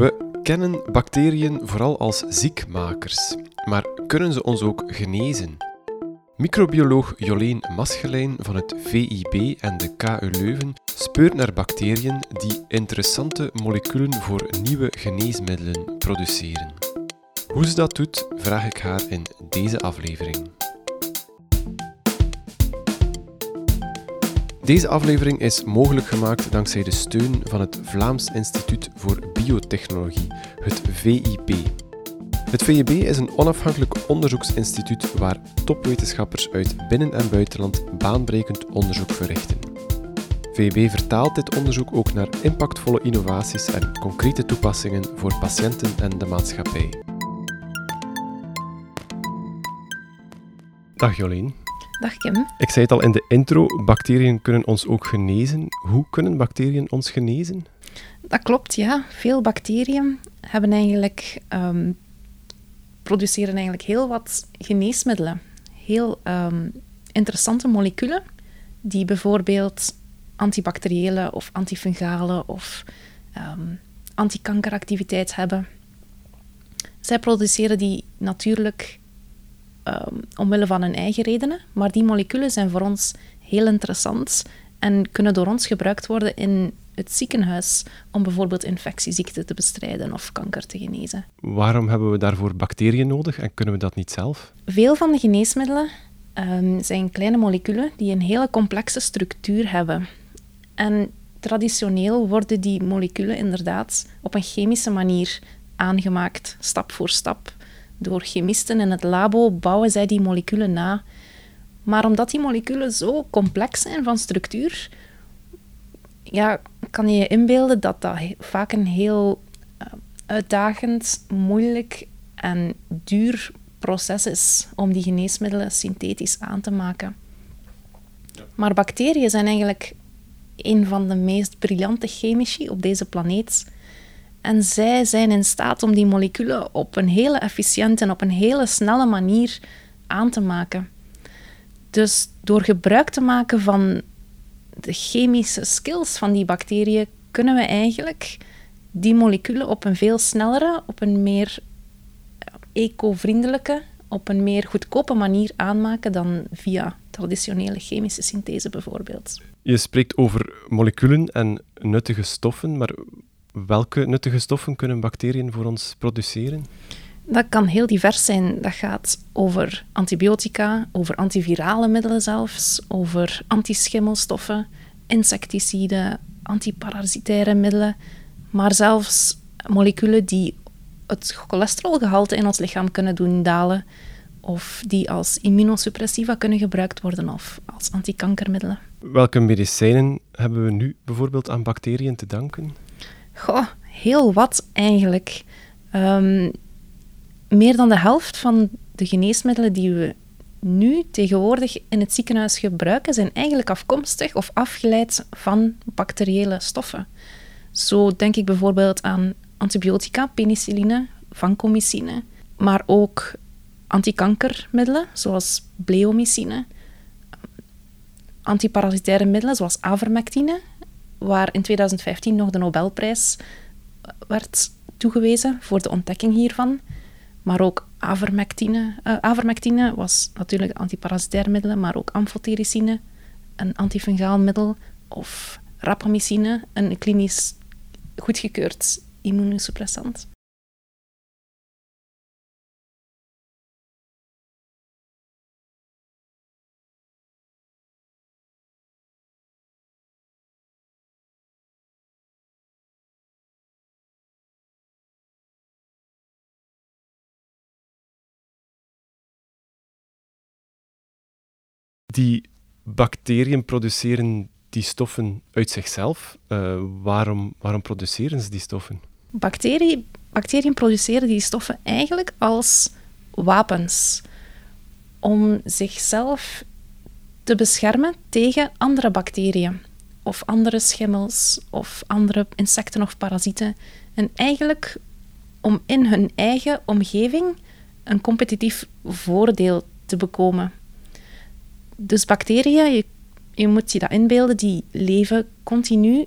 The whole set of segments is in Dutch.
We kennen bacteriën vooral als ziekmakers, maar kunnen ze ons ook genezen? Microbioloog Jolien Maschelijn van het VIB en de KU Leuven speurt naar bacteriën die interessante moleculen voor nieuwe geneesmiddelen produceren. Hoe ze dat doet, vraag ik haar in deze aflevering. Deze aflevering is mogelijk gemaakt dankzij de steun van het Vlaams Instituut voor Biotechnologie, het VIB. Het VIB is een onafhankelijk onderzoeksinstituut waar topwetenschappers uit binnen- en buitenland baanbrekend onderzoek verrichten. VIB vertaalt dit onderzoek ook naar impactvolle innovaties en concrete toepassingen voor patiënten en de maatschappij. Dag Jolien. Dag Kim. Ik zei het al in de intro, bacteriën kunnen ons ook genezen. Hoe kunnen bacteriën ons genezen? Dat klopt, ja. Veel bacteriën hebben eigenlijk, um, produceren eigenlijk heel wat geneesmiddelen. Heel um, interessante moleculen die bijvoorbeeld antibacteriële of antifungale of um, antikankeractiviteit hebben. Zij produceren die natuurlijk omwille van hun eigen redenen. Maar die moleculen zijn voor ons heel interessant en kunnen door ons gebruikt worden in het ziekenhuis om bijvoorbeeld infectieziekten te bestrijden of kanker te genezen. Waarom hebben we daarvoor bacteriën nodig en kunnen we dat niet zelf? Veel van de geneesmiddelen um, zijn kleine moleculen die een hele complexe structuur hebben. En traditioneel worden die moleculen inderdaad op een chemische manier aangemaakt, stap voor stap. Door chemisten in het labo bouwen zij die moleculen na. Maar omdat die moleculen zo complex zijn van structuur, ja, kan je je inbeelden dat dat vaak een heel uh, uitdagend, moeilijk en duur proces is om die geneesmiddelen synthetisch aan te maken. Maar bacteriën zijn eigenlijk een van de meest briljante chemici op deze planeet. En zij zijn in staat om die moleculen op een hele efficiënte en op een hele snelle manier aan te maken. Dus door gebruik te maken van de chemische skills van die bacteriën, kunnen we eigenlijk die moleculen op een veel snellere, op een meer eco-vriendelijke, op een meer goedkope manier aanmaken dan via traditionele chemische synthese bijvoorbeeld. Je spreekt over moleculen en nuttige stoffen, maar Welke nuttige stoffen kunnen bacteriën voor ons produceren? Dat kan heel divers zijn. Dat gaat over antibiotica, over antivirale middelen zelfs, over antischimmelstoffen, insecticiden, antiparasitaire middelen, maar zelfs moleculen die het cholesterolgehalte in ons lichaam kunnen doen dalen of die als immunosuppressiva kunnen gebruikt worden of als antikankermiddelen. Welke medicijnen hebben we nu bijvoorbeeld aan bacteriën te danken? Goh, heel wat eigenlijk. Um, meer dan de helft van de geneesmiddelen die we nu tegenwoordig in het ziekenhuis gebruiken, zijn eigenlijk afkomstig of afgeleid van bacteriële stoffen. Zo denk ik bijvoorbeeld aan antibiotica, penicilline, vancomycine, maar ook antikankermiddelen zoals bleomycine, antiparasitaire middelen zoals avermectine waar in 2015 nog de Nobelprijs werd toegewezen voor de ontdekking hiervan. Maar ook avermectine. Uh, avermectine was natuurlijk antiparasitair middelen, maar ook amfotericine, een antifungaal middel, of rapamycine, een klinisch goedgekeurd immunosuppressant. Die bacteriën produceren die stoffen uit zichzelf. Uh, waarom, waarom produceren ze die stoffen? Bacterie, bacteriën produceren die stoffen eigenlijk als wapens om zichzelf te beschermen tegen andere bacteriën of andere schimmels of andere insecten of parasieten. En eigenlijk om in hun eigen omgeving een competitief voordeel te bekomen. Dus bacteriën, je, je moet je dat inbeelden, die leven continu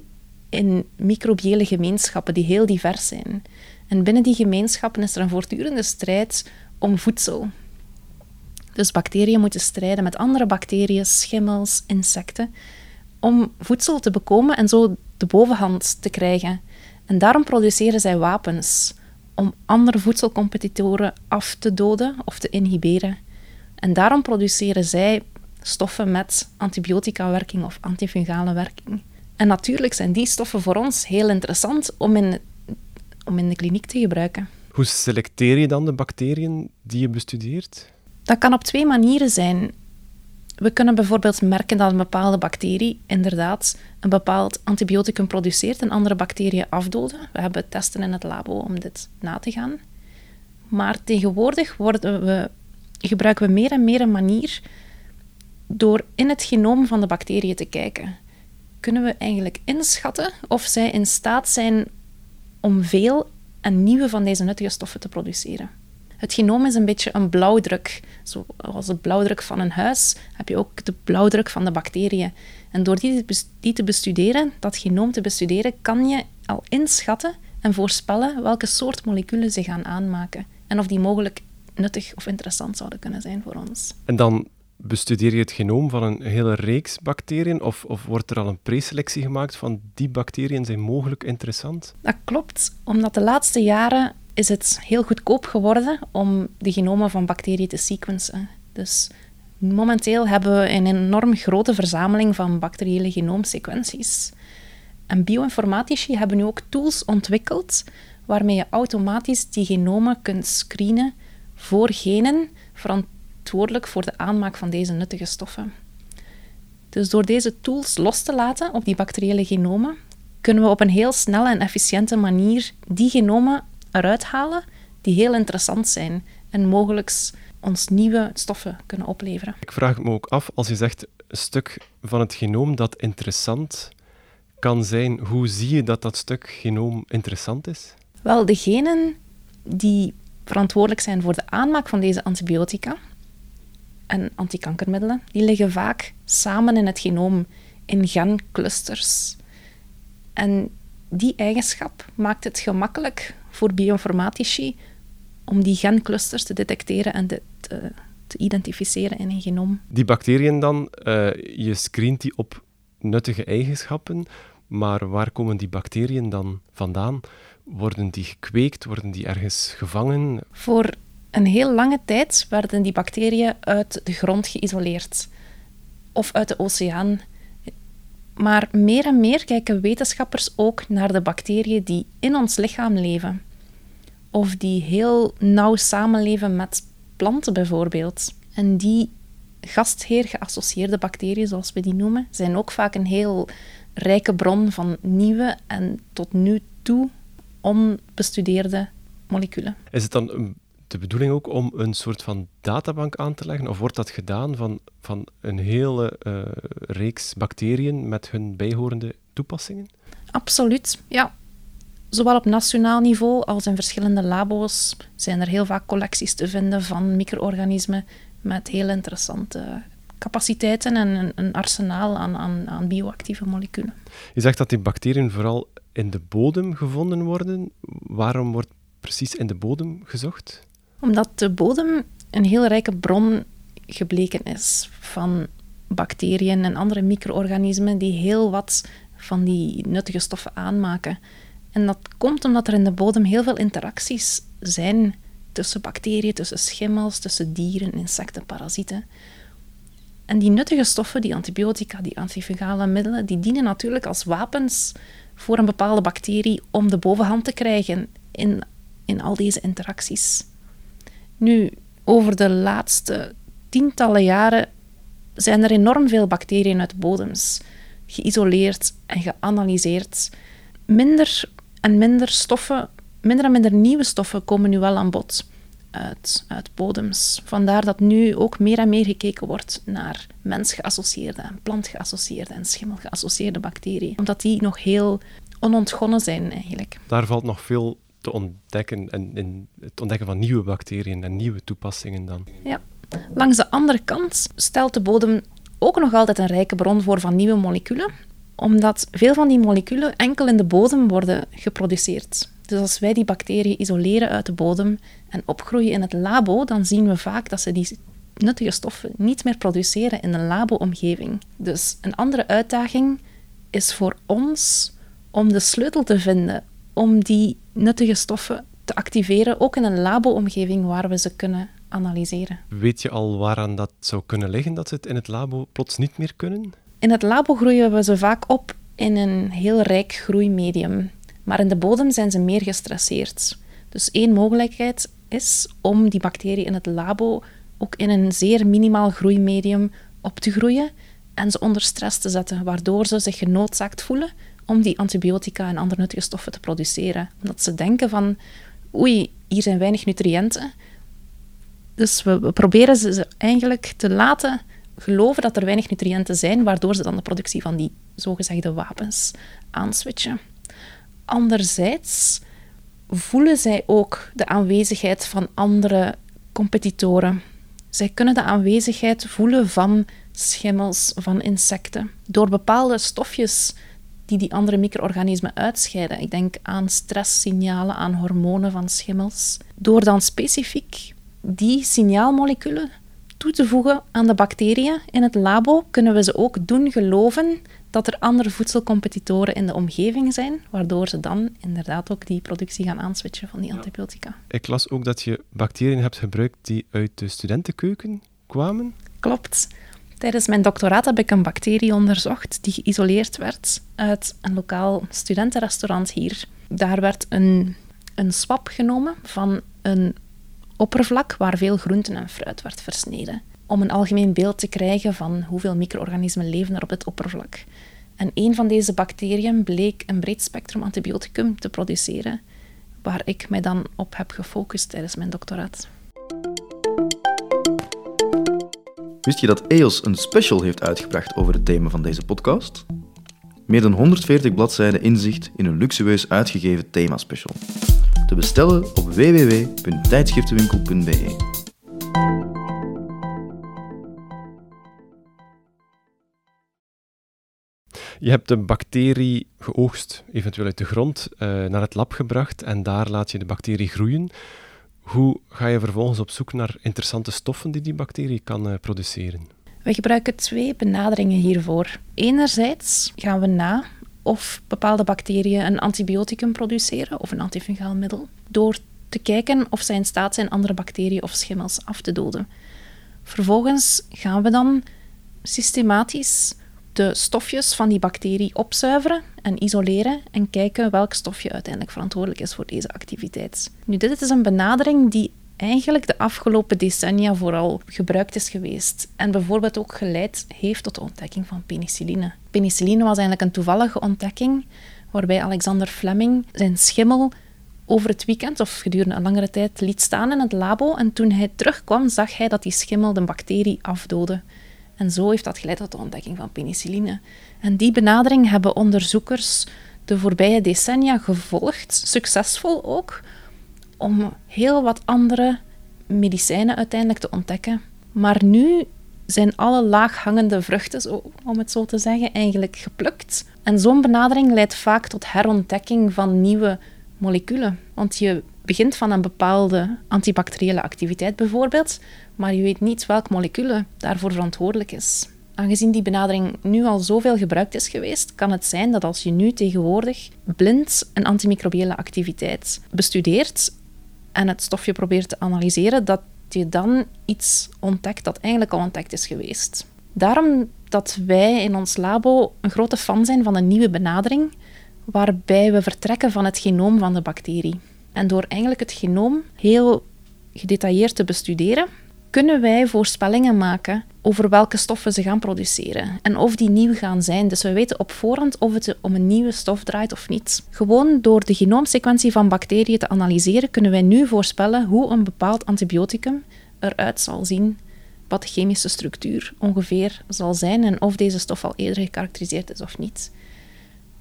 in microbiële gemeenschappen die heel divers zijn. En binnen die gemeenschappen is er een voortdurende strijd om voedsel. Dus bacteriën moeten strijden met andere bacteriën, schimmels, insecten, om voedsel te bekomen en zo de bovenhand te krijgen. En daarom produceren zij wapens om andere voedselcompetitoren af te doden of te inhiberen. En daarom produceren zij stoffen met antibiotica-werking of antifungale werking. En natuurlijk zijn die stoffen voor ons heel interessant om in, om in de kliniek te gebruiken. Hoe selecteer je dan de bacteriën die je bestudeert? Dat kan op twee manieren zijn. We kunnen bijvoorbeeld merken dat een bepaalde bacterie inderdaad een bepaald antibioticum produceert en andere bacteriën afdoden. We hebben testen in het labo om dit na te gaan. Maar tegenwoordig we, gebruiken we meer en meer een manier door in het genoom van de bacteriën te kijken. Kunnen we eigenlijk inschatten of zij in staat zijn om veel en nieuwe van deze nuttige stoffen te produceren. Het genoom is een beetje een blauwdruk. Zoals de blauwdruk van een huis heb je ook de blauwdruk van de bacteriën. En door die te bestuderen, dat genoom te bestuderen, kan je al inschatten en voorspellen welke soort moleculen ze gaan aanmaken. En of die mogelijk nuttig of interessant zouden kunnen zijn voor ons. En dan bestudeer je het genoom van een hele reeks bacteriën of, of wordt er al een preselectie gemaakt van die bacteriën zijn mogelijk interessant? Dat klopt, omdat de laatste jaren is het heel goedkoop geworden om de genomen van bacteriën te sequencen. Dus momenteel hebben we een enorm grote verzameling van bacteriële genoomsequenties. En bioinformatici hebben nu ook tools ontwikkeld waarmee je automatisch die genomen kunt screenen voor genen verantwoordelijk voor de aanmaak van deze nuttige stoffen. Dus door deze tools los te laten op die bacteriële genomen, kunnen we op een heel snelle en efficiënte manier die genomen eruit halen die heel interessant zijn en mogelijk ons nieuwe stoffen kunnen opleveren. Ik vraag me ook af, als je zegt een stuk van het genoom dat interessant kan zijn, hoe zie je dat dat stuk genoom interessant is? Wel, de genen die verantwoordelijk zijn voor de aanmaak van deze antibiotica en antikankermiddelen, die liggen vaak samen in het genoom in genclusters. En die eigenschap maakt het gemakkelijk voor bioinformatici om die genclusters te detecteren en te, te, identificeren in een genoom. Die bacteriën dan, uh, je screent die op nuttige eigenschappen, maar waar komen die bacteriën dan vandaan? Worden die gekweekt? Worden die ergens gevangen? Voor een heel lange tijd werden die bacteriën uit de grond geïsoleerd of uit de oceaan. Maar meer en meer kijken wetenschappers ook naar de bacteriën die in ons lichaam leven. Of die heel nauw samenleven met planten bijvoorbeeld. En die gastheer geassocieerde bacteriën, zoals we die noemen, zijn ook vaak een heel rijke bron van nieuwe en tot nu toe onbestudeerde moleculen. Is het dan de bedoeling ook om een soort van databank aan te leggen? Of wordt dat gedaan van, van een hele uh, reeks bacteriën met hun bijhorende toepassingen? Absoluut, ja. Zowel op nationaal niveau als in verschillende labo's zijn er heel vaak collecties te vinden van micro-organismen met heel interessante capaciteiten en een, een arsenaal aan, aan, aan bioactieve moleculen. Je zegt dat die bacteriën vooral in de bodem gevonden worden. Waarom wordt precies in de bodem gezocht? Omdat de bodem een heel rijke bron gebleken is van bacteriën en andere micro-organismen die heel wat van die nuttige stoffen aanmaken. En dat komt omdat er in de bodem heel veel interacties zijn tussen bacteriën, tussen schimmels, tussen dieren, insecten, parasieten. En die nuttige stoffen, die antibiotica, die antifungale middelen, die dienen natuurlijk als wapens voor een bepaalde bacterie om de bovenhand te krijgen in, in al deze interacties. Nu, over de laatste tientallen jaren zijn er enorm veel bacteriën uit bodems geïsoleerd en geanalyseerd. Minder en minder stoffen, minder en minder nieuwe stoffen komen nu wel aan bod uit, uit bodems. Vandaar dat nu ook meer en meer gekeken wordt naar mensgeassocieerde en plantgeassocieerde en schimmelgeassocieerde bacteriën. Omdat die nog heel onontgonnen zijn eigenlijk. Daar valt nog veel te ontdekken en in het ontdekken van nieuwe bacteriën en nieuwe toepassingen dan. Ja. Langs de andere kant stelt de bodem ook nog altijd een rijke bron voor van nieuwe moleculen. Omdat veel van die moleculen enkel in de bodem worden geproduceerd. Dus als wij die bacteriën isoleren uit de bodem en opgroeien in het labo, dan zien we vaak dat ze die nuttige stoffen niet meer produceren in een labo-omgeving. Dus een andere uitdaging is voor ons om de sleutel te vinden om die nuttige stoffen te activeren, ook in een labo-omgeving waar we ze kunnen analyseren. Weet je al waaraan dat zou kunnen liggen, dat ze het in het labo plots niet meer kunnen? In het labo groeien we ze vaak op in een heel rijk groeimedium, maar in de bodem zijn ze meer gestresseerd. Dus één mogelijkheid is om die bacteriën in het labo ook in een zeer minimaal groeimedium op te groeien en ze onder stress te zetten, waardoor ze zich genoodzaakt voelen om die antibiotica en andere nuttige stoffen te produceren. Omdat ze denken van, oei, hier zijn weinig nutriënten. Dus we, proberen ze eigenlijk te laten geloven dat er weinig nutriënten zijn, waardoor ze dan de productie van die zogezegde wapens aanswitchen. Anderzijds voelen zij ook de aanwezigheid van andere competitoren. Zij kunnen de aanwezigheid voelen van schimmels, van insecten. Door bepaalde stofjes die die andere micro-organismen uitscheiden. Ik denk aan stresssignalen, aan hormonen van schimmels. Door dan specifiek die signaalmoleculen toe te voegen aan de bacteriën in het labo, kunnen we ze ook doen geloven dat er andere voedselcompetitoren in de omgeving zijn, waardoor ze dan inderdaad ook die productie gaan aanswitchen van die antibiotica. Ik las ook dat je bacteriën hebt gebruikt die uit de studentenkeuken kwamen. Klopt. Tijdens mijn doctoraat heb ik een bacterie onderzocht die geïsoleerd werd uit een lokaal studentenrestaurant hier. Daar werd een, een swap genomen van een oppervlak waar veel groenten en fruit werd versneden, om een algemeen beeld te krijgen van hoeveel micro-organismen leven er op dit oppervlak. En een van deze bacteriën bleek een breed spectrum antibioticum te produceren, waar ik mij dan op heb gefocust tijdens mijn doctoraat. Wist je dat EOS een special heeft uitgebracht over het thema van deze podcast? Meer dan 140 bladzijden inzicht in een luxueus uitgegeven themaspecial. Te bestellen op www.tijdschriftenwinkel.be. Je hebt de bacterie geoogst, eventueel uit de grond, uh, naar het lab gebracht en daar laat je de bacterie groeien. Hoe ga je vervolgens op zoek naar interessante stoffen die die bacterie kan uh, produceren? We gebruiken twee benaderingen hiervoor. Enerzijds gaan we na of bepaalde bacteriën een antibioticum produceren of een antifungaal middel, door te kijken of zij in staat zijn andere bacteriën of schimmels af te doden. Vervolgens gaan we dan systematisch de stofjes van die bacterie opzuiveren en isoleren en kijken welk stofje uiteindelijk verantwoordelijk is voor deze activiteit. Nu, dit is een benadering die eigenlijk de afgelopen decennia vooral gebruikt is geweest en bijvoorbeeld ook geleid heeft tot de ontdekking van penicilline. Penicilline was eigenlijk een toevallige ontdekking waarbij Alexander Fleming zijn schimmel over het weekend of gedurende een langere tijd liet staan in het labo en toen hij terugkwam zag hij dat die schimmel de bacterie afdoodde. En zo heeft dat geleid tot de ontdekking van penicilline. En die benadering hebben onderzoekers de voorbije decennia gevolgd, succesvol ook, om heel wat andere medicijnen uiteindelijk te ontdekken. Maar nu zijn alle laaghangende vruchten, om het zo te zeggen, eigenlijk geplukt. En zo'n benadering leidt vaak tot herontdekking van nieuwe moleculen. Want je begint van een bepaalde antibacteriële activiteit bijvoorbeeld, maar je weet niet welk molecuul daarvoor verantwoordelijk is. Aangezien die benadering nu al zoveel gebruikt is geweest, kan het zijn dat als je nu tegenwoordig blind een antimicrobiële activiteit bestudeert en het stofje probeert te analyseren, dat je dan iets ontdekt dat eigenlijk al ontdekt is geweest. Daarom dat wij in ons labo een grote fan zijn van een nieuwe benadering, waarbij we vertrekken van het genoom van de bacterie. En door eigenlijk het genoom heel gedetailleerd te bestuderen, kunnen wij voorspellingen maken over welke stoffen ze gaan produceren en of die nieuw gaan zijn. Dus we weten op voorhand of het om een nieuwe stof draait of niet. Gewoon door de genoomsequentie van bacteriën te analyseren, kunnen wij nu voorspellen hoe een bepaald antibioticum eruit zal zien, wat de chemische structuur ongeveer zal zijn en of deze stof al eerder gekarakteriseerd is of niet.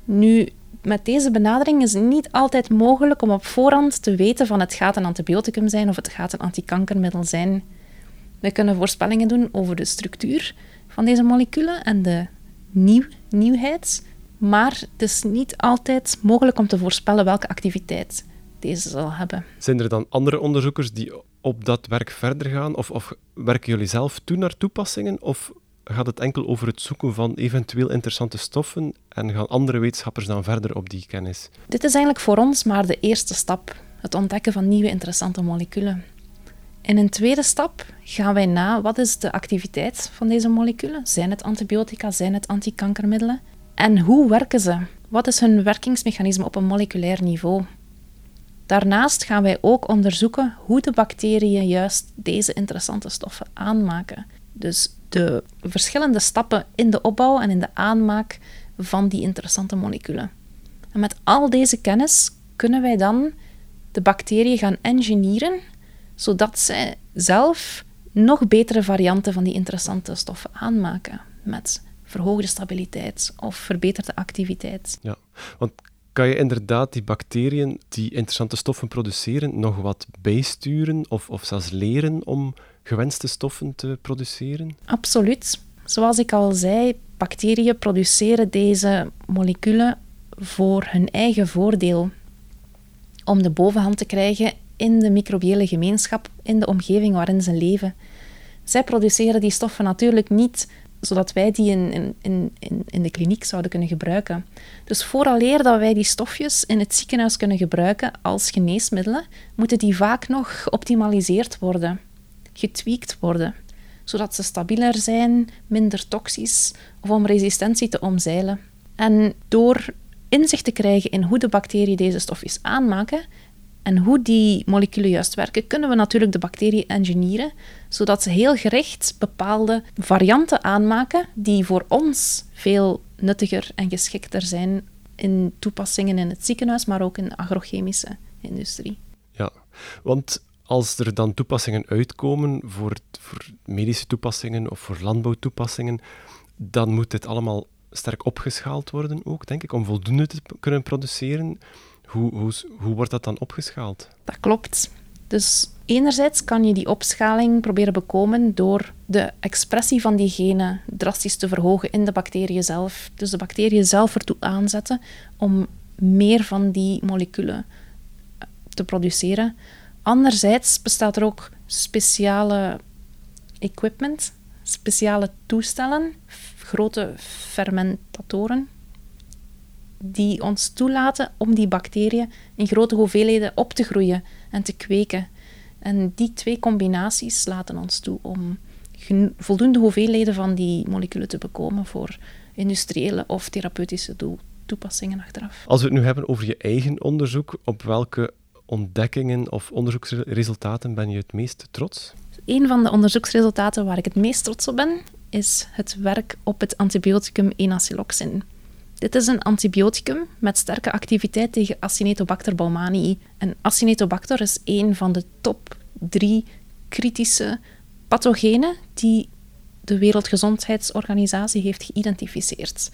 Nu, met deze benadering is het niet altijd mogelijk om op voorhand te weten van het gaat een antibioticum zijn of het gaat een antikankermiddel zijn. We kunnen voorspellingen doen over de structuur van deze moleculen en de nieuw, nieuwheid, maar het is niet altijd mogelijk om te voorspellen welke activiteit deze zal hebben. Zijn er dan andere onderzoekers die op dat werk verder gaan? Of, of werken jullie zelf toe naar toepassingen? Of gaat het enkel over het zoeken van eventueel interessante stoffen en gaan andere wetenschappers dan verder op die kennis? Dit is eigenlijk voor ons maar de eerste stap, het ontdekken van nieuwe interessante moleculen. In een tweede stap gaan wij na wat is de activiteit van deze moleculen? Zijn het antibiotica, zijn het antikankermiddelen? En hoe werken ze? Wat is hun werkingsmechanisme op een moleculair niveau? Daarnaast gaan wij ook onderzoeken hoe de bacteriën juist deze interessante stoffen aanmaken. Dus de verschillende stappen in de opbouw en in de aanmaak van die interessante moleculen. En met al deze kennis kunnen wij dan de bacteriën gaan engineeren, zodat zij zelf nog betere varianten van die interessante stoffen aanmaken met verhoogde stabiliteit of verbeterde activiteit. Ja, want kan je inderdaad die bacteriën die interessante stoffen produceren nog wat bijsturen of, of zelfs leren om gewenste stoffen te produceren? Absoluut. Zoals ik al zei, bacteriën produceren deze moleculen voor hun eigen voordeel. Om de bovenhand te krijgen in de microbiële gemeenschap, in de omgeving waarin ze leven. Zij produceren die stoffen natuurlijk niet zodat wij die in, in, in, in de kliniek zouden kunnen gebruiken. Dus vooraleer dat wij die stofjes in het ziekenhuis kunnen gebruiken als geneesmiddelen, moeten die vaak nog geoptimaliseerd worden, getweakt worden, zodat ze stabieler zijn, minder toxisch of om resistentie te omzeilen. En door inzicht te krijgen in hoe de bacteriën deze stofjes aanmaken, en hoe die moleculen juist werken, kunnen we natuurlijk de bacteriën engineeren, zodat ze heel gericht bepaalde varianten aanmaken die voor ons veel nuttiger en geschikter zijn in toepassingen in het ziekenhuis, maar ook in de agrochemische industrie. Ja, want als er dan toepassingen uitkomen voor, voor medische toepassingen of voor landbouwtoepassingen, dan moet dit allemaal sterk opgeschaald worden ook, denk ik, om voldoende te kunnen produceren. Hoe, hoe, hoe wordt dat dan opgeschaald? Dat klopt. Dus enerzijds kan je die opschaling proberen bekomen door de expressie van die genen drastisch te verhogen in de bacteriën zelf. Dus de bacteriën zelf ertoe aanzetten om meer van die moleculen eh, te produceren. Anderzijds bestaat er ook speciale equipment, speciale toestellen, grote fermentatoren, die ons toelaten om die bacteriën in grote hoeveelheden op te groeien en te kweken. En die twee combinaties laten ons toe om voldoende hoeveelheden van die moleculen te bekomen voor industriële of therapeutische toepassingen achteraf. Als we het nu hebben over je eigen onderzoek, op welke ontdekkingen of onderzoeksresultaten ben je het meest trots? Een van de onderzoeksresultaten waar ik het meest trots op ben, is het werk op het antibioticum enasiloxin. Dit is een antibioticum met sterke activiteit tegen Acinetobacter baumannii. En Acinetobacter is een van de top drie kritische pathogenen die de Wereldgezondheidsorganisatie heeft geïdentificeerd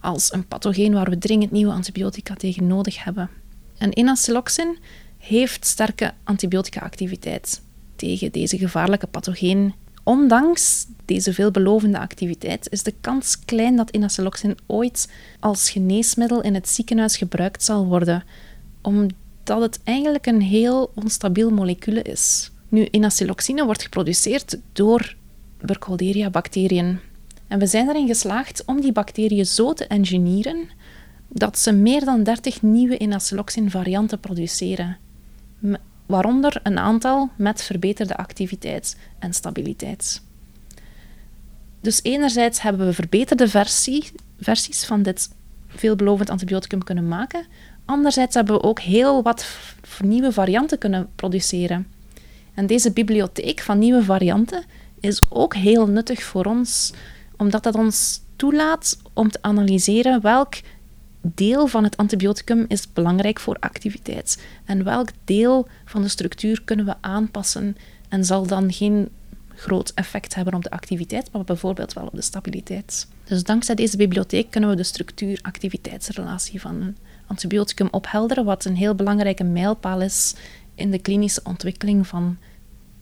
als een pathogeen waar we dringend nieuwe antibiotica tegen nodig hebben. En enasiloxin heeft sterke antibiotica-activiteit tegen deze gevaarlijke pathogeen Ondanks deze veelbelovende activiteit is de kans klein dat inaceloxin ooit als geneesmiddel in het ziekenhuis gebruikt zal worden, omdat het eigenlijk een heel onstabiel molecuul is. Nu, inaceloxine wordt geproduceerd door Burkholderia-bacteriën. En we zijn erin geslaagd om die bacteriën zo te engineeren dat ze meer dan 30 nieuwe inaceloxin-varianten produceren waaronder een aantal met verbeterde activiteit en stabiliteit. Dus enerzijds hebben we verbeterde versie, versies van dit veelbelovend antibioticum kunnen maken. Anderzijds hebben we ook heel wat nieuwe varianten kunnen produceren. En deze bibliotheek van nieuwe varianten is ook heel nuttig voor ons, omdat dat ons toelaat om te analyseren welk deel van het antibioticum is belangrijk voor activiteit en welk deel van de structuur kunnen we aanpassen en zal dan geen groot effect hebben op de activiteit, maar bijvoorbeeld wel op de stabiliteit. Dus dankzij deze bibliotheek kunnen we de structuur-activiteitsrelatie van een antibioticum ophelderen, wat een heel belangrijke mijlpaal is in de klinische ontwikkeling van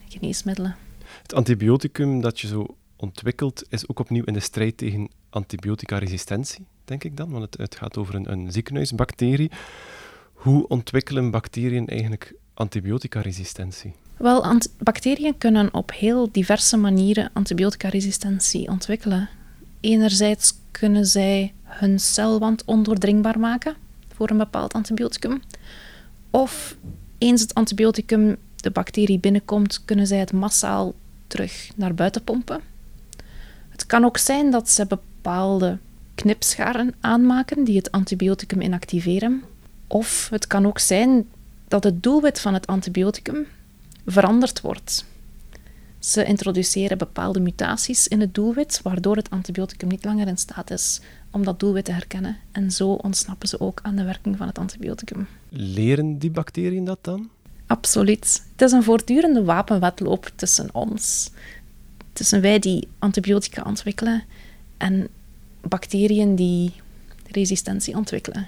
geneesmiddelen. Het antibioticum dat je zo ontwikkelt, is ook opnieuw in de strijd tegen antibioticaresistentie. Denk ik dan, want het, het gaat over een, een ziekenhuisbacterie. Hoe ontwikkelen bacteriën eigenlijk antibioticaresistentie? Wel, bacteriën kunnen op heel diverse manieren antibioticaresistentie ontwikkelen. Enerzijds kunnen zij hun celwand ondoordringbaar maken voor een bepaald antibioticum. Of eens het antibioticum de bacterie binnenkomt, kunnen zij het massaal terug naar buiten pompen. Het kan ook zijn dat ze bepaalde knipscharen aanmaken die het antibioticum inactiveren. Of het kan ook zijn dat het doelwit van het antibioticum veranderd wordt. Ze introduceren bepaalde mutaties in het doelwit, waardoor het antibioticum niet langer in staat is om dat doelwit te herkennen. En zo ontsnappen ze ook aan de werking van het antibioticum. Leren die bacteriën dat dan? Absoluut. Het is een voortdurende wapenwedloop tussen ons. Tussen wij die antibiotica ontwikkelen en bacteriën die resistentie ontwikkelen.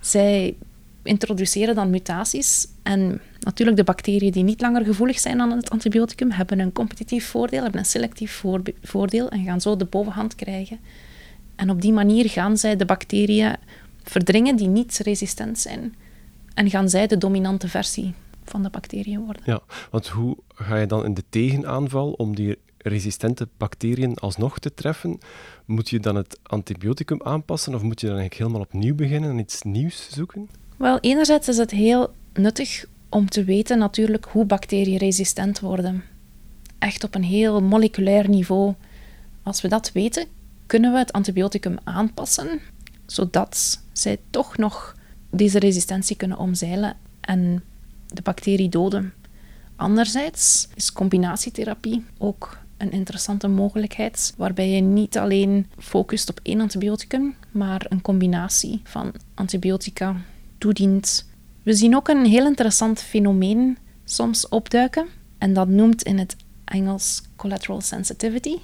Zij introduceren dan mutaties en natuurlijk de bacteriën die niet langer gevoelig zijn aan het antibioticum hebben een competitief voordeel, hebben een selectief voordeel en gaan zo de bovenhand krijgen. En op die manier gaan zij de bacteriën verdringen die niet resistent zijn en gaan zij de dominante versie van de bacteriën worden. Ja, want hoe ga je dan in de tegenaanval om die resistente bacteriën alsnog te treffen? Moet je dan het antibioticum aanpassen of moet je dan eigenlijk helemaal opnieuw beginnen en iets nieuws zoeken? Wel, enerzijds is het heel nuttig om te weten natuurlijk hoe bacteriën resistent worden. Echt op een heel moleculair niveau. Als we dat weten, kunnen we het antibioticum aanpassen, zodat zij toch nog deze resistentie kunnen omzeilen en de bacterie doden. Anderzijds is combinatietherapie ook een interessante mogelijkheid, waarbij je niet alleen focust op één antibioticum, maar een combinatie van antibiotica toedient. We zien ook een heel interessant fenomeen soms opduiken, en dat noemt in het Engels collateral sensitivity.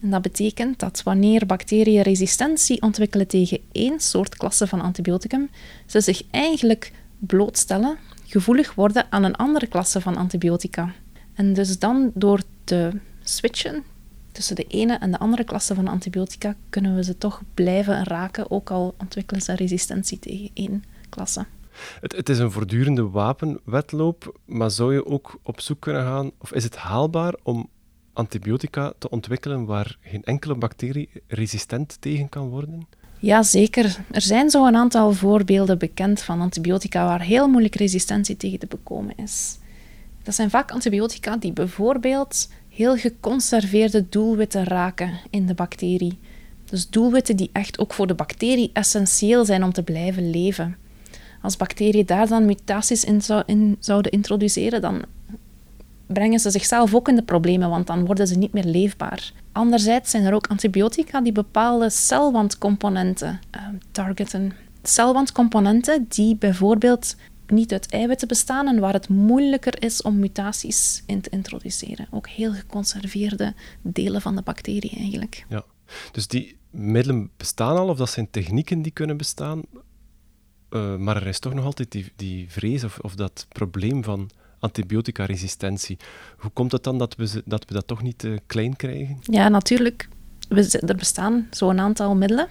En dat betekent dat wanneer bacteriën resistentie ontwikkelen tegen één soort klasse van antibioticum, ze zich eigenlijk blootstellen, gevoelig worden aan een andere klasse van antibiotica. En dus dan door te switchen tussen de ene en de andere klasse van antibiotica, kunnen we ze toch blijven raken, ook al ontwikkelen ze resistentie tegen één klasse. Het, het, is een voortdurende wapenwetloop, maar zou je ook op zoek kunnen gaan, of is het haalbaar om antibiotica te ontwikkelen waar geen enkele bacterie resistent tegen kan worden? Ja, zeker. Er zijn zo een aantal voorbeelden bekend van antibiotica waar heel moeilijk resistentie tegen te bekomen is. Dat zijn vaak antibiotica die bijvoorbeeld heel geconserveerde doelwitten raken in de bacterie. Dus doelwitten die echt ook voor de bacterie essentieel zijn om te blijven leven. Als bacteriën daar dan mutaties in, in zouden introduceren, dan brengen ze zichzelf ook in de problemen, want dan worden ze niet meer leefbaar. Anderzijds zijn er ook antibiotica die bepaalde celwandcomponenten uh, targeten. Celwandcomponenten die bijvoorbeeld niet uit eiwitten bestaan en waar het moeilijker is om mutaties in te introduceren. Ook heel geconserveerde delen van de bacterie eigenlijk. Ja, dus die middelen bestaan al, of dat zijn technieken die kunnen bestaan, uh, maar er is toch nog altijd die, die vrees of, of dat probleem van antibioticaresistentie. Hoe komt het dan dat we, dat, we dat toch niet uh, klein krijgen? Ja, natuurlijk. We, er bestaan zo'n aantal middelen.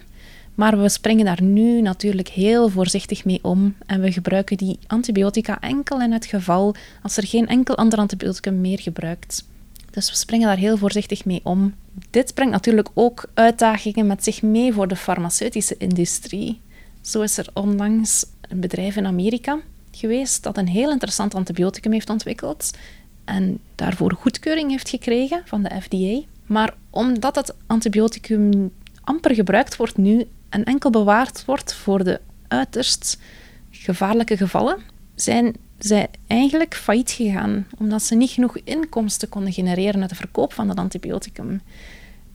Maar we springen daar nu natuurlijk heel voorzichtig mee om. En we gebruiken die antibiotica enkel in het geval als er geen enkel ander antibioticum meer gebruikt. Dus we springen daar heel voorzichtig mee om. Dit brengt natuurlijk ook uitdagingen met zich mee voor de farmaceutische industrie. Zo is er onlangs een bedrijf in Amerika geweest dat een heel interessant antibioticum heeft ontwikkeld en daarvoor goedkeuring heeft gekregen van de FDA. Maar omdat het antibioticum amper gebruikt wordt nu en enkel bewaard wordt voor de uiterst gevaarlijke gevallen, zijn zij eigenlijk failliet gegaan, omdat ze niet genoeg inkomsten konden genereren uit de verkoop van dat antibioticum.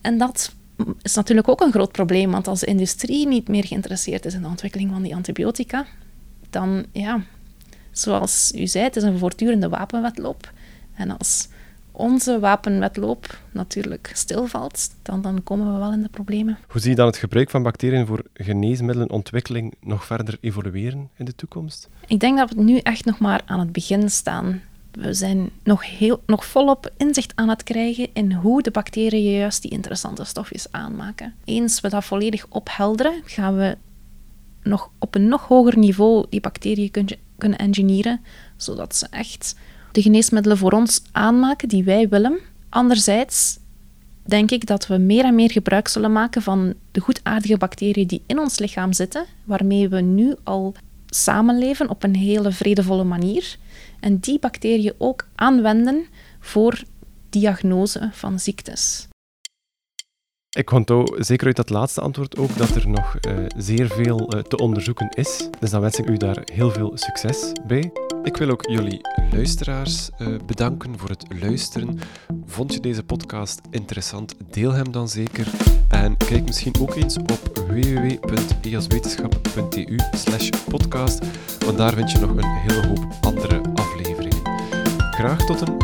En dat is natuurlijk ook een groot probleem, want als de industrie niet meer geïnteresseerd is in de ontwikkeling van die antibiotica, dan ja, zoals u zei, het is een voortdurende wapenwetloop. En als onze wapenwetloop natuurlijk stilvalt, dan, dan komen we wel in de problemen. Hoe zie je dan het gebruik van bacteriën voor geneesmiddelenontwikkeling nog verder evolueren in de toekomst? Ik denk dat we nu echt nog maar aan het begin staan. we zijn nog, heel, nog volop inzicht aan het krijgen in hoe de bacteriën juist die interessante stofjes aanmaken. Eens we dat volledig ophelderen, gaan we nog op een nog hoger niveau die bacteriën kunnen, kunnen engineeren, zodat ze echt de geneesmiddelen voor ons aanmaken die wij willen. Anderzijds denk ik dat we meer en meer gebruik zullen maken van de goedaardige bacteriën die in ons lichaam zitten, waarmee we nu al samenleven op een hele vredevolle manier. En die bacteriën ook aanwenden voor diagnose van ziektes. Ik onthoud zeker uit dat laatste antwoord ook dat er nog uh, zeer veel uh, te onderzoeken is. Dus dan wens ik u daar heel veel succes bij. Ik wil ook jullie luisteraars uh, bedanken voor het luisteren. Vond je deze podcast interessant? Deel hem dan zeker. En kijk misschien ook eens op www.easwetenschap.eu podcast, want daar vind je nog een hele hoop andere afleveringen. Graag tot een